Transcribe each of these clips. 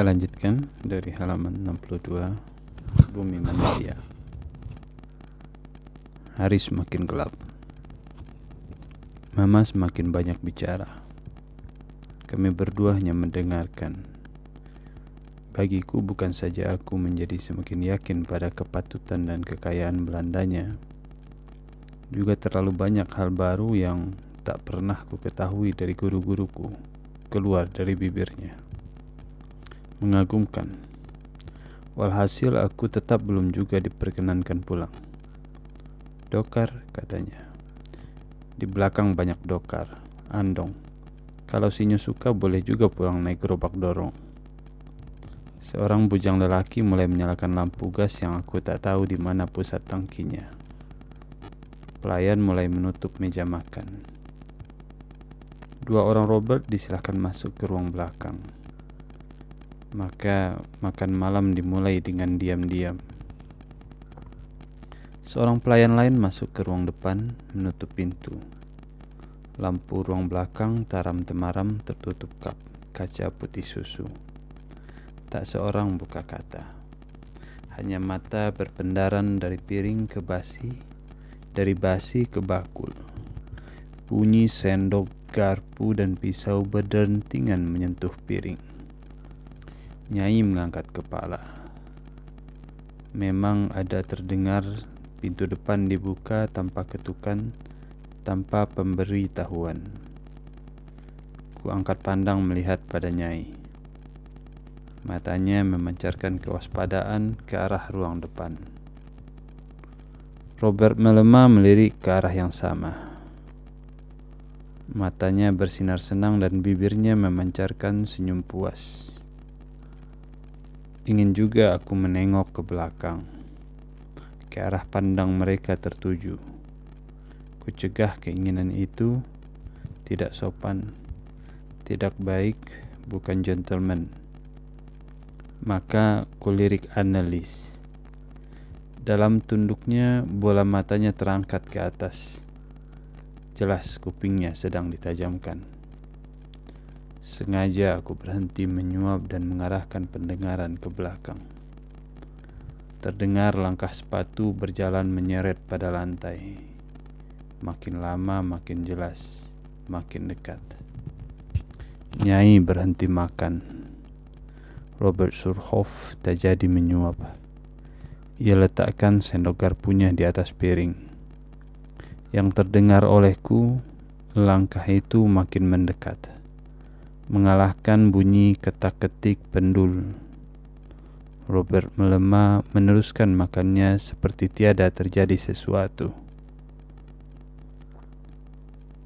Kita lanjutkan dari halaman 62 Bumi Manusia. Hari semakin gelap. Mama semakin banyak bicara. Kami berdua hanya mendengarkan. Bagiku bukan saja aku menjadi semakin yakin pada kepatutan dan kekayaan Belandanya, juga terlalu banyak hal baru yang tak pernah ku ketahui dari guru-guruku keluar dari bibirnya. Mengagumkan. Walhasil aku tetap belum juga diperkenankan pulang. Dokar, katanya. Di belakang banyak dokar, andong. Kalau sinyo suka boleh juga pulang naik gerobak dorong. Seorang bujang lelaki mulai menyalakan lampu gas yang aku tak tahu di mana pusat tangkinya. Pelayan mulai menutup meja makan. Dua orang Robert disilahkan masuk ke ruang belakang. Maka makan malam dimulai dengan diam-diam. Seorang pelayan lain masuk ke ruang depan, menutup pintu. Lampu ruang belakang taram-temaram tertutup kap kaca putih susu. Tak seorang buka kata. Hanya mata berpendaran dari piring ke basi dari basi ke bakul. Bunyi sendok, garpu, dan pisau berdentingan menyentuh piring. Nyai mengangkat kepala. Memang ada terdengar pintu depan dibuka tanpa ketukan, tanpa pemberitahuan. Ku angkat pandang melihat pada Nyai. Matanya memancarkan kewaspadaan ke arah ruang depan. Robert melemah melirik ke arah yang sama. Matanya bersinar senang dan bibirnya memancarkan senyum puas. Ingin juga aku menengok ke belakang, ke arah pandang mereka tertuju. Kucegah keinginan itu, tidak sopan, tidak baik, bukan gentleman. Maka kulirik analis. Dalam tunduknya, bola matanya terangkat ke atas. Jelas kupingnya sedang ditajamkan. Sengaja aku berhenti menyuap dan mengarahkan pendengaran ke belakang. Terdengar langkah sepatu berjalan menyeret pada lantai. Makin lama makin jelas, makin dekat. Nyai berhenti makan. Robert Surhoff tak jadi menyuap. Ia letakkan sendok garpunya di atas piring. Yang terdengar olehku, langkah itu makin mendekat, mengalahkan bunyi ketak-ketik pendul. Robert melemah meneruskan makannya seperti tiada terjadi sesuatu.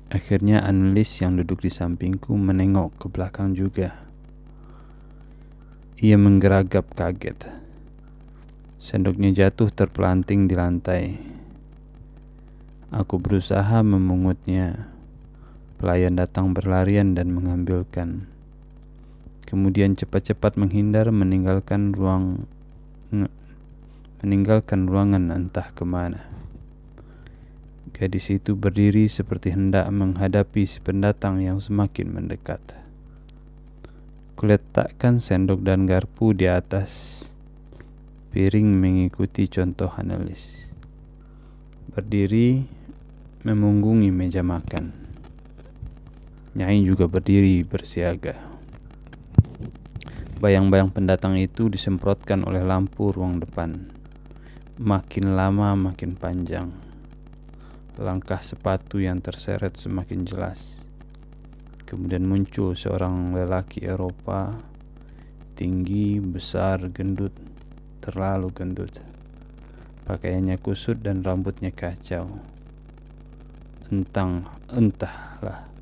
Akhirnya analis yang duduk di sampingku menengok ke belakang juga. Ia menggeragap kaget. Sendoknya jatuh terpelanting di lantai. Aku berusaha memungutnya. Pelayan datang berlarian dan mengambilkan. Kemudian cepat-cepat menghindar meninggalkan ruang meninggalkan ruangan entah ke mana. Gadis itu berdiri seperti hendak menghadapi si pendatang yang semakin mendekat. Kuletakkan sendok dan garpu di atas Piring mengikuti contoh analis. Berdiri memunggungi meja makan. Nyai juga berdiri bersiaga. Bayang-bayang pendatang itu disemprotkan oleh lampu ruang depan. Makin lama makin panjang. Langkah sepatu yang terseret semakin jelas. Kemudian muncul seorang lelaki Eropa, tinggi, besar, gendut, terlalu gendut. Pakaiannya kusut dan rambutnya kacau. Entang, entahlah,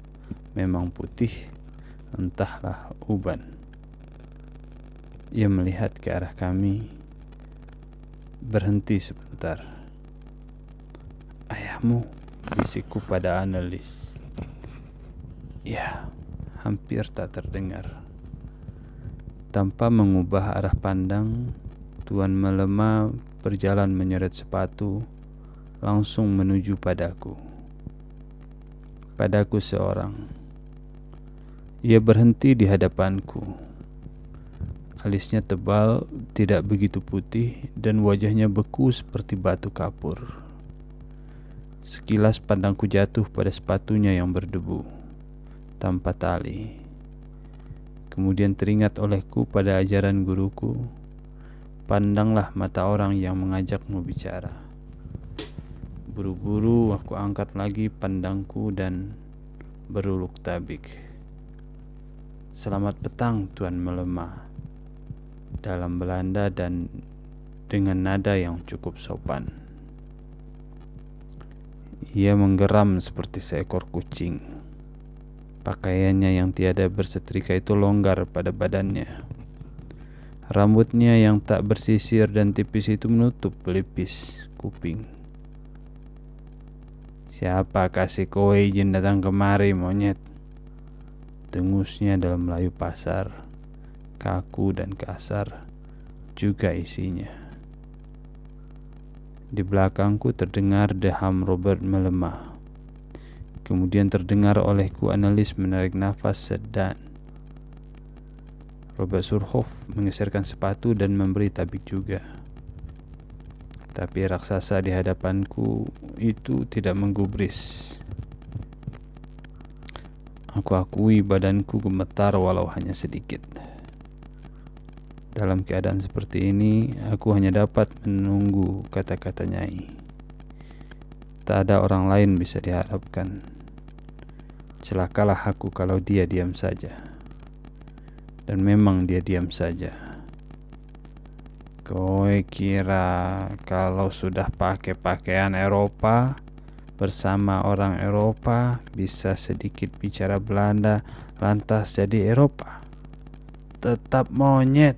memang putih, entahlah uban. Ia melihat ke arah kami, berhenti sebentar. Ayahmu, bisikku pada analis. Ya, hampir tak terdengar. Tanpa mengubah arah pandang, Tuan melemah berjalan menyeret sepatu langsung menuju padaku. Padaku seorang. Ia berhenti di hadapanku. Alisnya tebal, tidak begitu putih, dan wajahnya beku seperti batu kapur. Sekilas pandangku jatuh pada sepatunya yang berdebu, tanpa tali. Kemudian teringat olehku pada ajaran guruku, pandanglah mata orang yang mengajakmu bicara. Buru-buru aku angkat lagi pandangku dan beruluk tabik. Selamat petang, Tuan Melemah dalam Belanda dan dengan nada yang cukup sopan. Ia menggeram seperti seekor kucing. Pakaiannya yang tiada bersetrika itu longgar pada badannya. Rambutnya yang tak bersisir dan tipis itu menutup pelipis kuping. Siapa kasih kowe izin datang kemari, monyet? Tengusnya dalam Melayu pasar kaku dan kasar juga isinya. Di belakangku terdengar deham Robert melemah. Kemudian terdengar olehku analis menarik nafas sedan. Robert Surhoff menggeserkan sepatu dan memberi tabik juga. Tapi raksasa di hadapanku itu tidak menggubris. Aku akui badanku gemetar walau hanya sedikit. Dalam keadaan seperti ini, aku hanya dapat menunggu kata-kata Nyai. Tak ada orang lain bisa diharapkan. Celakalah aku kalau dia diam saja. Dan memang dia diam saja. Kowe kira kalau sudah pakai pakaian Eropa bersama orang Eropa bisa sedikit bicara Belanda lantas jadi Eropa? Tetap monyet.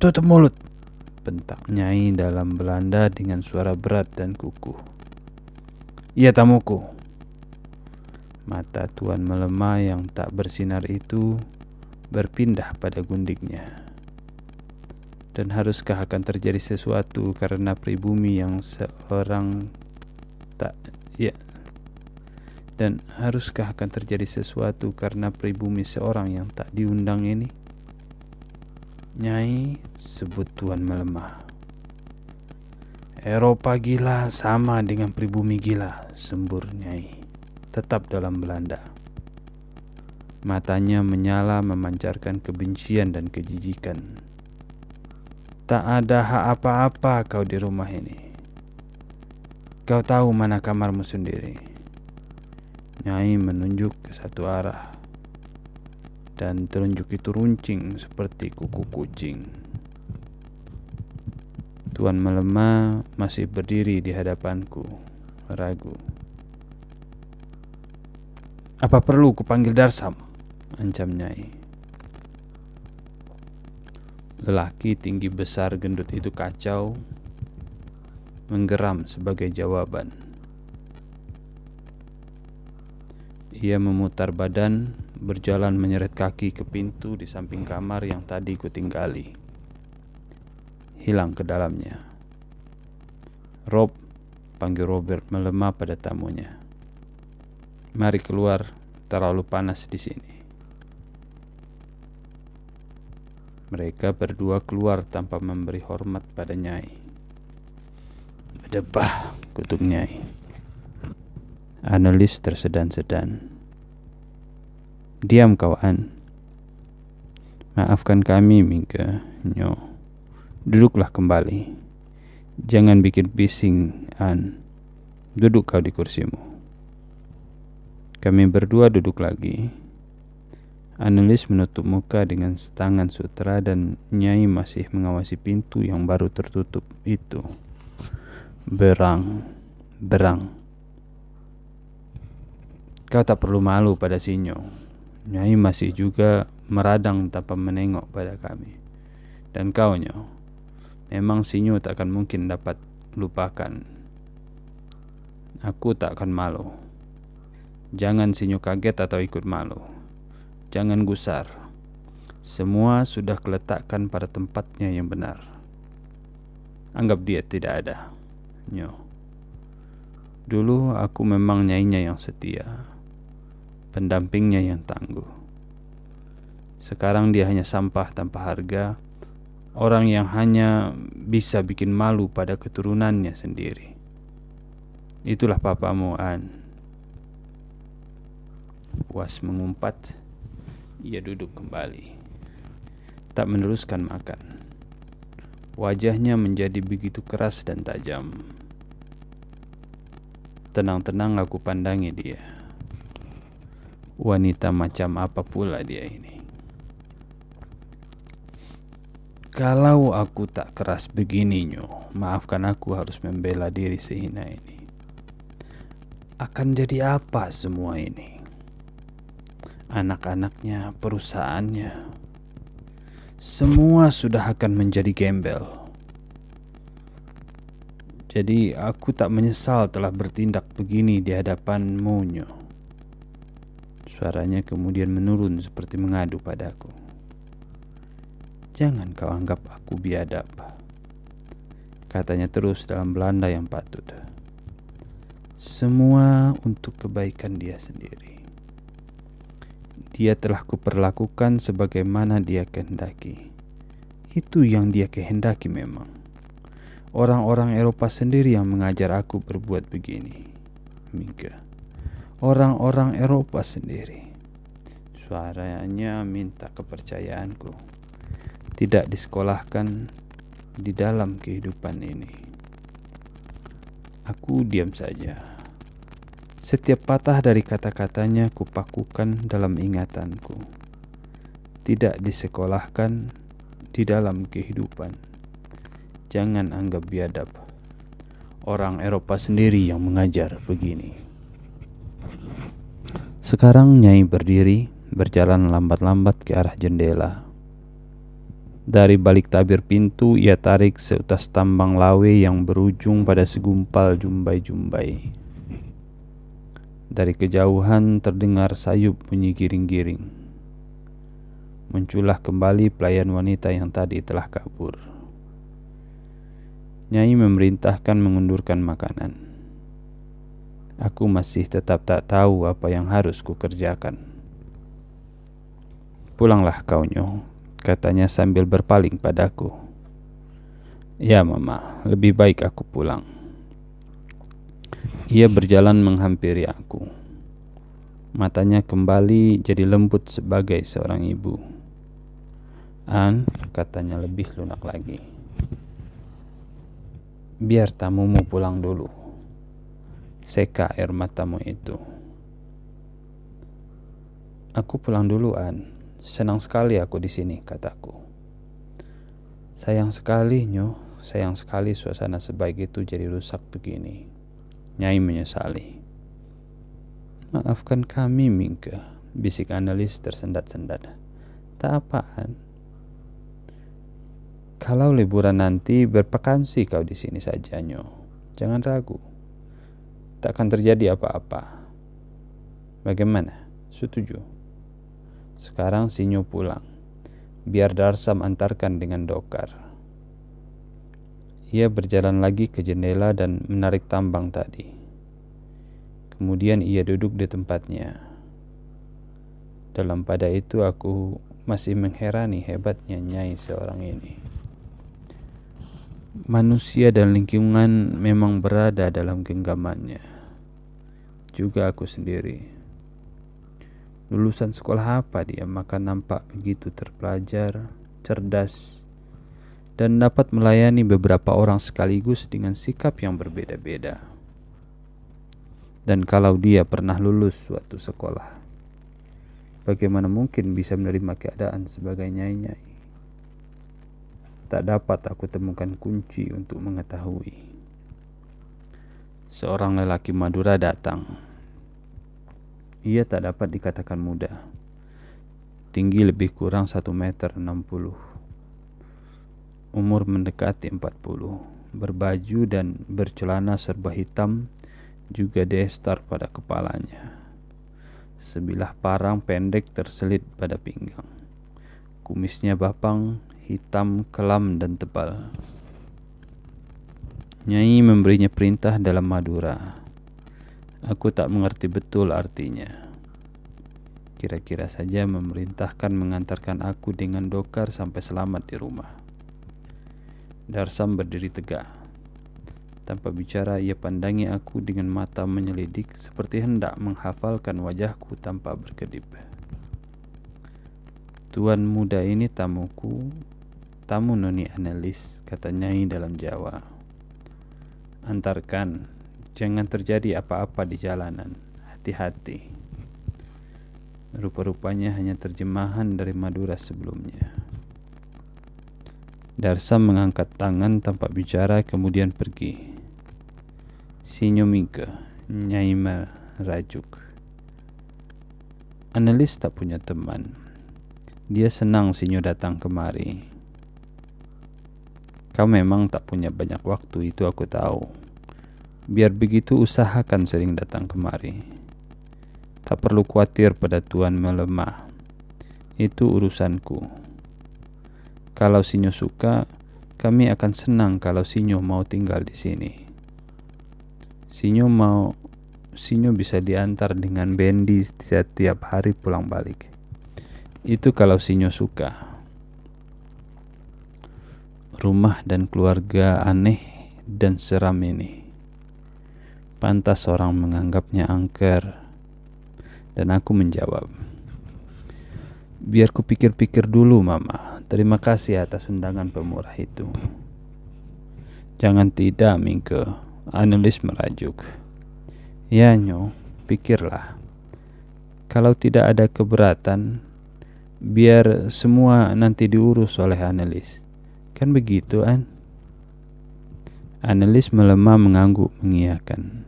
Tutup mulut, bentak Nyai dalam Belanda dengan suara berat dan kukuh. Iya tamuku. Mata Tuan melemah yang tak bersinar itu berpindah pada gundiknya. Dan haruskah akan terjadi sesuatu karena pribumi yang seorang tak ya dan haruskah akan terjadi sesuatu karena pribumi seorang yang tak diundang ini? Nyai sebut Tuan melemah. Eropa gila sama dengan pribumi gila, sembur Nyai. Tetap dalam Belanda. Matanya menyala memancarkan kebencian dan kejijikan. Tak ada hak apa-apa kau di rumah ini. Kau tahu mana kamarmu sendiri. Nyai menunjuk ke satu arah dan telunjuk itu runcing seperti kuku kucing. Tuan melemah masih berdiri di hadapanku, ragu. Apa perlu kupanggil Darsam? Ancam Nyai. Lelaki tinggi besar gendut itu kacau, menggeram sebagai jawaban. Ia memutar badan berjalan menyeret kaki ke pintu di samping kamar yang tadi kutinggali. Hilang ke dalamnya. Rob, panggil Robert melemah pada tamunya. Mari keluar, terlalu panas di sini. Mereka berdua keluar tanpa memberi hormat pada Nyai. Berdebah, kutuk Nyai. Analis tersedan-sedan. Diam kawan. Maafkan kami, Mingke. Nyo. Duduklah kembali. Jangan bikin bising, An. Duduk kau di kursimu. Kami berdua duduk lagi. Analis menutup muka dengan tangan sutra dan Nyai masih mengawasi pintu yang baru tertutup itu. Berang, berang. Kau tak perlu malu pada Sinyo. Nyai masih juga meradang tanpa menengok pada kami. Dan kau nyo, memang sinyo tak akan mungkin dapat lupakan. Aku tak akan malu. Jangan sinyo kaget atau ikut malu. Jangan gusar. Semua sudah keletakkan pada tempatnya yang benar. Anggap dia tidak ada. Nyo. Dulu aku memang nyainya yang setia pendampingnya yang tangguh. Sekarang dia hanya sampah tanpa harga, orang yang hanya bisa bikin malu pada keturunannya sendiri. Itulah papamu, An. Puas mengumpat, ia duduk kembali. Tak meneruskan makan. Wajahnya menjadi begitu keras dan tajam. Tenang-tenang aku pandangi dia. Wanita macam apa pula dia ini? Kalau aku tak keras begini, Nyo, maafkan aku harus membela diri sehina ini. Akan jadi apa semua ini? Anak-anaknya, perusahaannya, semua sudah akan menjadi gembel. Jadi aku tak menyesal telah bertindak begini di hadapanmu, Nyo. Suaranya kemudian menurun seperti mengadu padaku. Jangan kau anggap aku biadab. Katanya terus dalam Belanda yang patut. Semua untuk kebaikan dia sendiri. Dia telah kuperlakukan sebagaimana dia kehendaki. Itu yang dia kehendaki memang. Orang-orang Eropa sendiri yang mengajar aku berbuat begini. Mika. Orang-orang Eropa sendiri. Suaranya minta kepercayaanku tidak disekolahkan di dalam kehidupan ini. Aku diam saja. Setiap patah dari kata-katanya kupakukan dalam ingatanku. Tidak disekolahkan di dalam kehidupan. Jangan anggap biadab. Orang Eropa sendiri yang mengajar begini. Sekarang Nyai berdiri, berjalan lambat-lambat ke arah jendela. Dari balik tabir pintu, ia tarik seutas tambang lawe yang berujung pada segumpal jumbai-jumbai. Dari kejauhan terdengar sayup bunyi giring-giring. Muncullah kembali pelayan wanita yang tadi telah kabur. Nyai memerintahkan mengundurkan makanan. Aku masih tetap tak tahu apa yang harus kukerjakan. Pulanglah kau nyoh, katanya sambil berpaling padaku. Ya mama, lebih baik aku pulang. Ia berjalan menghampiri aku. Matanya kembali jadi lembut sebagai seorang ibu. An, katanya lebih lunak lagi. Biar tamumu pulang dulu. Seka air matamu itu. Aku pulang dulu, An. Senang sekali aku di sini, kataku. Sayang sekali, Nyo. Sayang sekali suasana sebaik itu jadi rusak begini. Nyai menyesali. Maafkan kami, Mingke, bisik analis tersendat-sendat. Tak apaan. Kalau liburan nanti berpekansi kau di sini saja, Nyo. Jangan ragu. Tak akan terjadi apa-apa. Bagaimana? Setuju? Sekarang Sinyo pulang. Biar Darsam antarkan dengan dokar. Ia berjalan lagi ke jendela dan menarik tambang tadi. Kemudian ia duduk di tempatnya. Dalam pada itu aku masih mengherani hebatnya Nyai seorang ini. Manusia dan lingkungan memang berada dalam genggamannya. Juga aku sendiri. Lulusan sekolah apa dia maka nampak begitu terpelajar, cerdas, dan dapat melayani beberapa orang sekaligus dengan sikap yang berbeda-beda. Dan kalau dia pernah lulus suatu sekolah, bagaimana mungkin bisa menerima keadaan sebagai nyai-nyai? Tak dapat aku temukan kunci untuk mengetahui. Seorang lelaki Madura datang ia tak dapat dikatakan muda. Tinggi lebih kurang 1 meter 60. Umur mendekati 40. Berbaju dan bercelana serba hitam juga destar pada kepalanya. Sebilah parang pendek terselit pada pinggang. Kumisnya bapang, hitam, kelam, dan tebal. Nyai memberinya perintah dalam Madura Aku tak mengerti betul artinya. kira-kira saja memerintahkan mengantarkan aku dengan dokar sampai selamat di rumah. Darsam berdiri tegak. Tanpa bicara, ia pandangi aku dengan mata menyelidik seperti hendak menghafalkan wajahku tanpa berkedip. Tuan muda ini tamuku, tamu noni analis, kata Nyai dalam Jawa. Antarkan, jangan terjadi apa-apa di jalanan. Hati-hati. Rupa-rupanya hanya terjemahan dari Madura sebelumnya. Darsa mengangkat tangan tanpa bicara kemudian pergi. Sinyumika, Nyai merajuk. Analis tak punya teman. Dia senang Sinyo datang kemari. Kau memang tak punya banyak waktu, itu aku tahu. Biar begitu usahakan sering datang kemari. Tak perlu khawatir pada Tuhan melemah. Itu urusanku. Kalau Sinyo suka, kami akan senang kalau Sinyo mau tinggal di sini. Sinyo mau Sinyo bisa diantar dengan Bendi setiap hari pulang balik. Itu kalau Sinyo suka. Rumah dan keluarga aneh dan seram ini. Pantas orang menganggapnya angker dan aku menjawab, Biar ku pikir-pikir dulu, Mama. Terima kasih atas undangan pemurah itu. Jangan tidak, Mingke. Analis merajuk. Ya, Nyo, pikirlah. Kalau tidak ada keberatan, biar semua nanti diurus oleh analis. Kan begitu, An? Analis melemah mengangguk mengiyakan.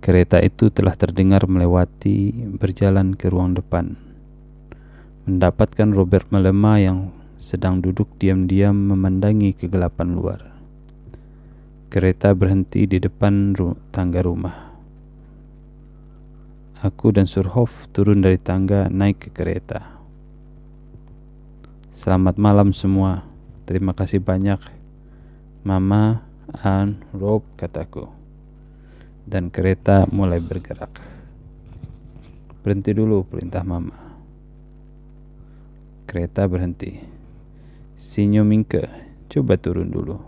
Kereta itu telah terdengar melewati berjalan ke ruang depan. Mendapatkan Robert melemah yang sedang duduk diam-diam memandangi kegelapan luar. Kereta berhenti di depan ru tangga rumah. Aku dan Surhoff turun dari tangga naik ke kereta. Selamat malam semua. Terima kasih banyak. Mama, An, Rob, kataku dan kereta mulai bergerak. Berhenti dulu, perintah mama. Kereta berhenti. Sinyo Mingke, coba turun dulu.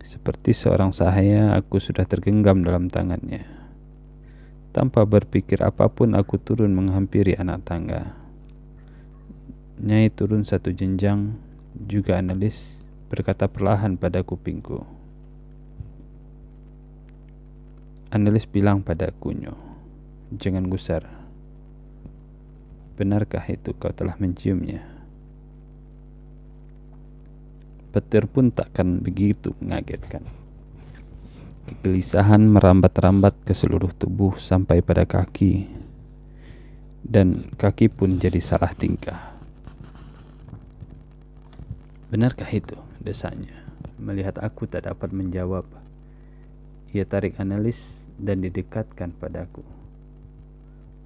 Seperti seorang sahaya, aku sudah tergenggam dalam tangannya. Tanpa berpikir apa pun, aku turun menghampiri anak tangga. Nyai turun satu jenjang, juga analis berkata perlahan pada kupingku. Analis bilang pada Kunyo, jangan gusar. Benarkah itu kau telah menciumnya? Petir pun takkan begitu mengagetkan. Kegelisahan merambat-rambat ke seluruh tubuh sampai pada kaki, dan kaki pun jadi salah tingkah. Benarkah itu? desanya. Melihat aku tak dapat menjawab, ia tarik analis dan didekatkan padaku.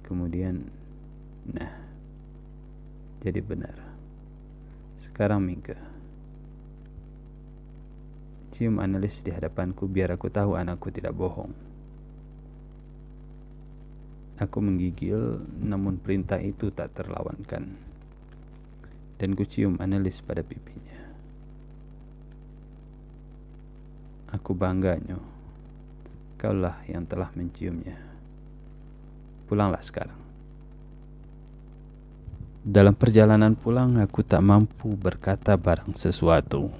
Kemudian, nah, jadi benar. Sekarang Mika, cium analis di hadapanku biar aku tahu anakku tidak bohong. Aku menggigil, namun perintah itu tak terlawankan. Dan ku cium analis pada pipinya. Aku bangga, nyoh kaulah yang telah menciumnya. Pulanglah sekarang. Dalam perjalanan pulang aku tak mampu berkata barang sesuatu.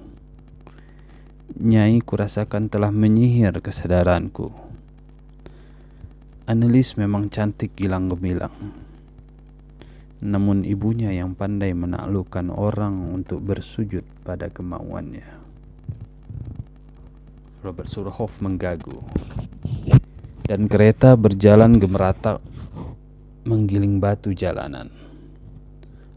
Nyai kurasakan telah menyihir kesadaranku. Annelies memang cantik gilang gemilang. Namun ibunya yang pandai menaklukkan orang untuk bersujud pada kemauannya. Robert Surhoff menggagu dan kereta berjalan gemerata menggiling batu jalanan.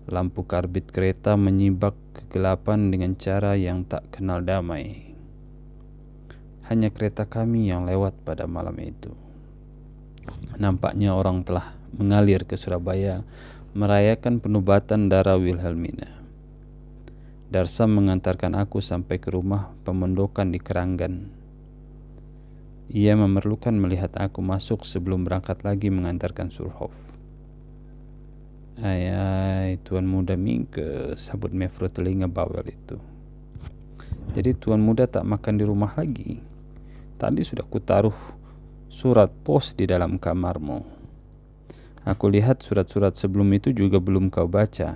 Lampu karbit kereta menyibak kegelapan dengan cara yang tak kenal damai. Hanya kereta kami yang lewat pada malam itu. Nampaknya orang telah mengalir ke Surabaya merayakan penobatan darah Wilhelmina. Darsa mengantarkan aku sampai ke rumah pemondokan di Keranggan Ia memerlukan melihat aku masuk sebelum berangkat lagi mengantarkan Surhof. Ayai, Tuan Muda Mingke, sabut Mevro telinga bawel itu. Jadi Tuan Muda tak makan di rumah lagi. Tadi sudah kutaruh surat pos di dalam kamarmu. Aku lihat surat-surat sebelum itu juga belum kau baca.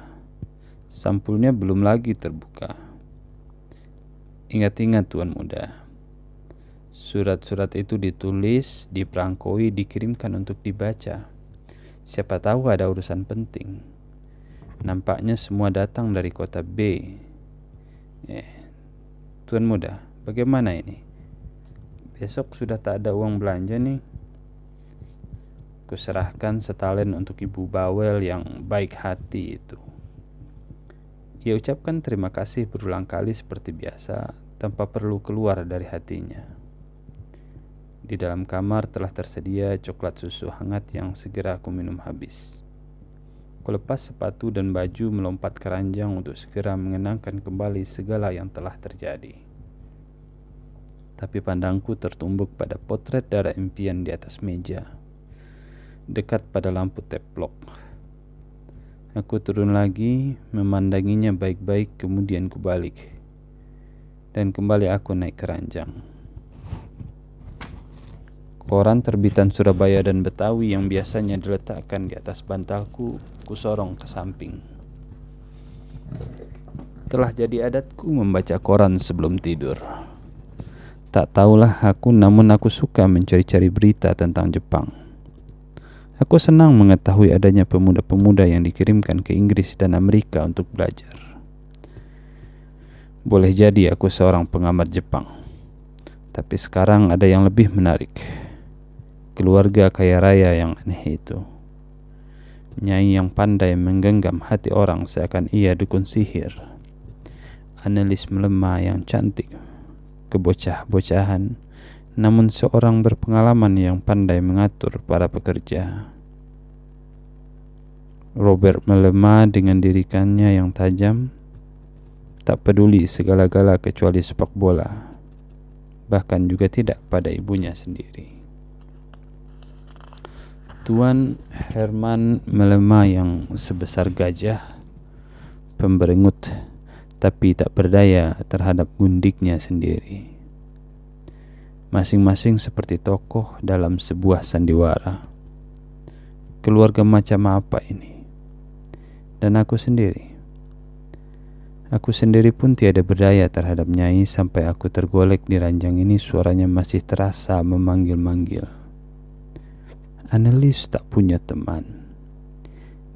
Sampulnya belum lagi terbuka. Ingat-ingat Tuan Muda. Surat-surat itu ditulis, diperangkoi, dikirimkan untuk dibaca Siapa tahu ada urusan penting. Nampaknya semua datang dari kota B. Eh, Tuan Muda, bagaimana ini? Besok sudah tak ada uang belanja nih. Kuserahkan setalen untuk Ibu Bawel yang baik hati itu. Ia ucapkan terima kasih berulang kali seperti biasa tanpa perlu keluar dari hatinya. Di dalam kamar telah tersedia coklat susu hangat yang segera aku minum habis. Kulepas sepatu dan baju melompat ke ranjang untuk segera mengenangkan kembali segala yang telah terjadi. Tapi pandangku tertumbuk pada potret darah impian di atas meja, dekat pada lampu teplok. Aku turun lagi, memandanginya baik-baik, kemudian kubalik, dan kembali aku naik ke ranjang. Koran terbitan Surabaya dan Betawi yang biasanya diletakkan di atas bantalku, kusorong ke samping. Telah jadi adatku membaca koran sebelum tidur. Tak tahulah aku namun aku suka mencari-cari berita tentang Jepang. Aku senang mengetahui adanya pemuda-pemuda yang dikirimkan ke Inggris dan Amerika untuk belajar. Boleh jadi aku seorang pengamat Jepang. Tapi sekarang ada yang lebih menarik keluarga kaya raya yang aneh itu. Nyai yang pandai menggenggam hati orang seakan ia dukun sihir. Analis melemah yang cantik, kebocah-bocahan, namun seorang berpengalaman yang pandai mengatur para pekerja. Robert melemah dengan dirikannya yang tajam, tak peduli segala-gala kecuali sepak bola, bahkan juga tidak pada ibunya sendiri. Tuan Herman melemah yang sebesar gajah, pemberengut tapi tak berdaya terhadap gundiknya sendiri. Masing-masing seperti tokoh dalam sebuah sandiwara. Keluarga macam apa ini? Dan aku sendiri. Aku sendiri pun tiada berdaya terhadap Nyai sampai aku tergolek di ranjang ini suaranya masih terasa memanggil-manggil. Annelies tak punya teman.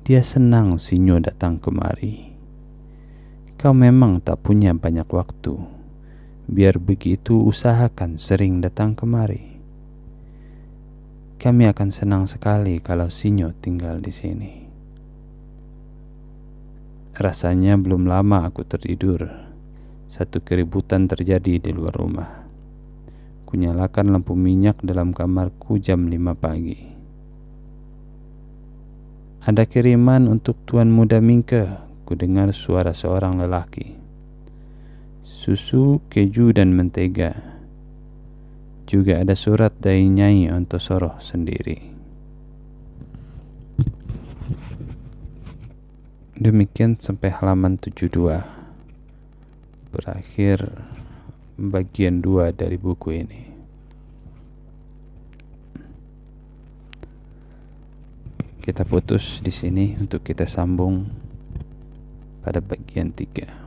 Dia senang Sinyo datang kemari. Kau memang tak punya banyak waktu. Biar begitu usahakan sering datang kemari. Kami akan senang sekali kalau Sinyo tinggal di sini. Rasanya belum lama aku tertidur. Satu keributan terjadi di luar rumah. Kunyalakan lampu minyak dalam kamarku jam 5 pagi. Ada kiriman untuk Tuan Muda Mingke, ku dengar suara seorang lelaki. Susu, keju, dan mentega. Juga ada surat dari Nyai Ontosoro sendiri. Demikian sampai halaman 72. Berakhir bagian dua dari buku ini. Kita putus di sini untuk kita sambung pada bagian tiga.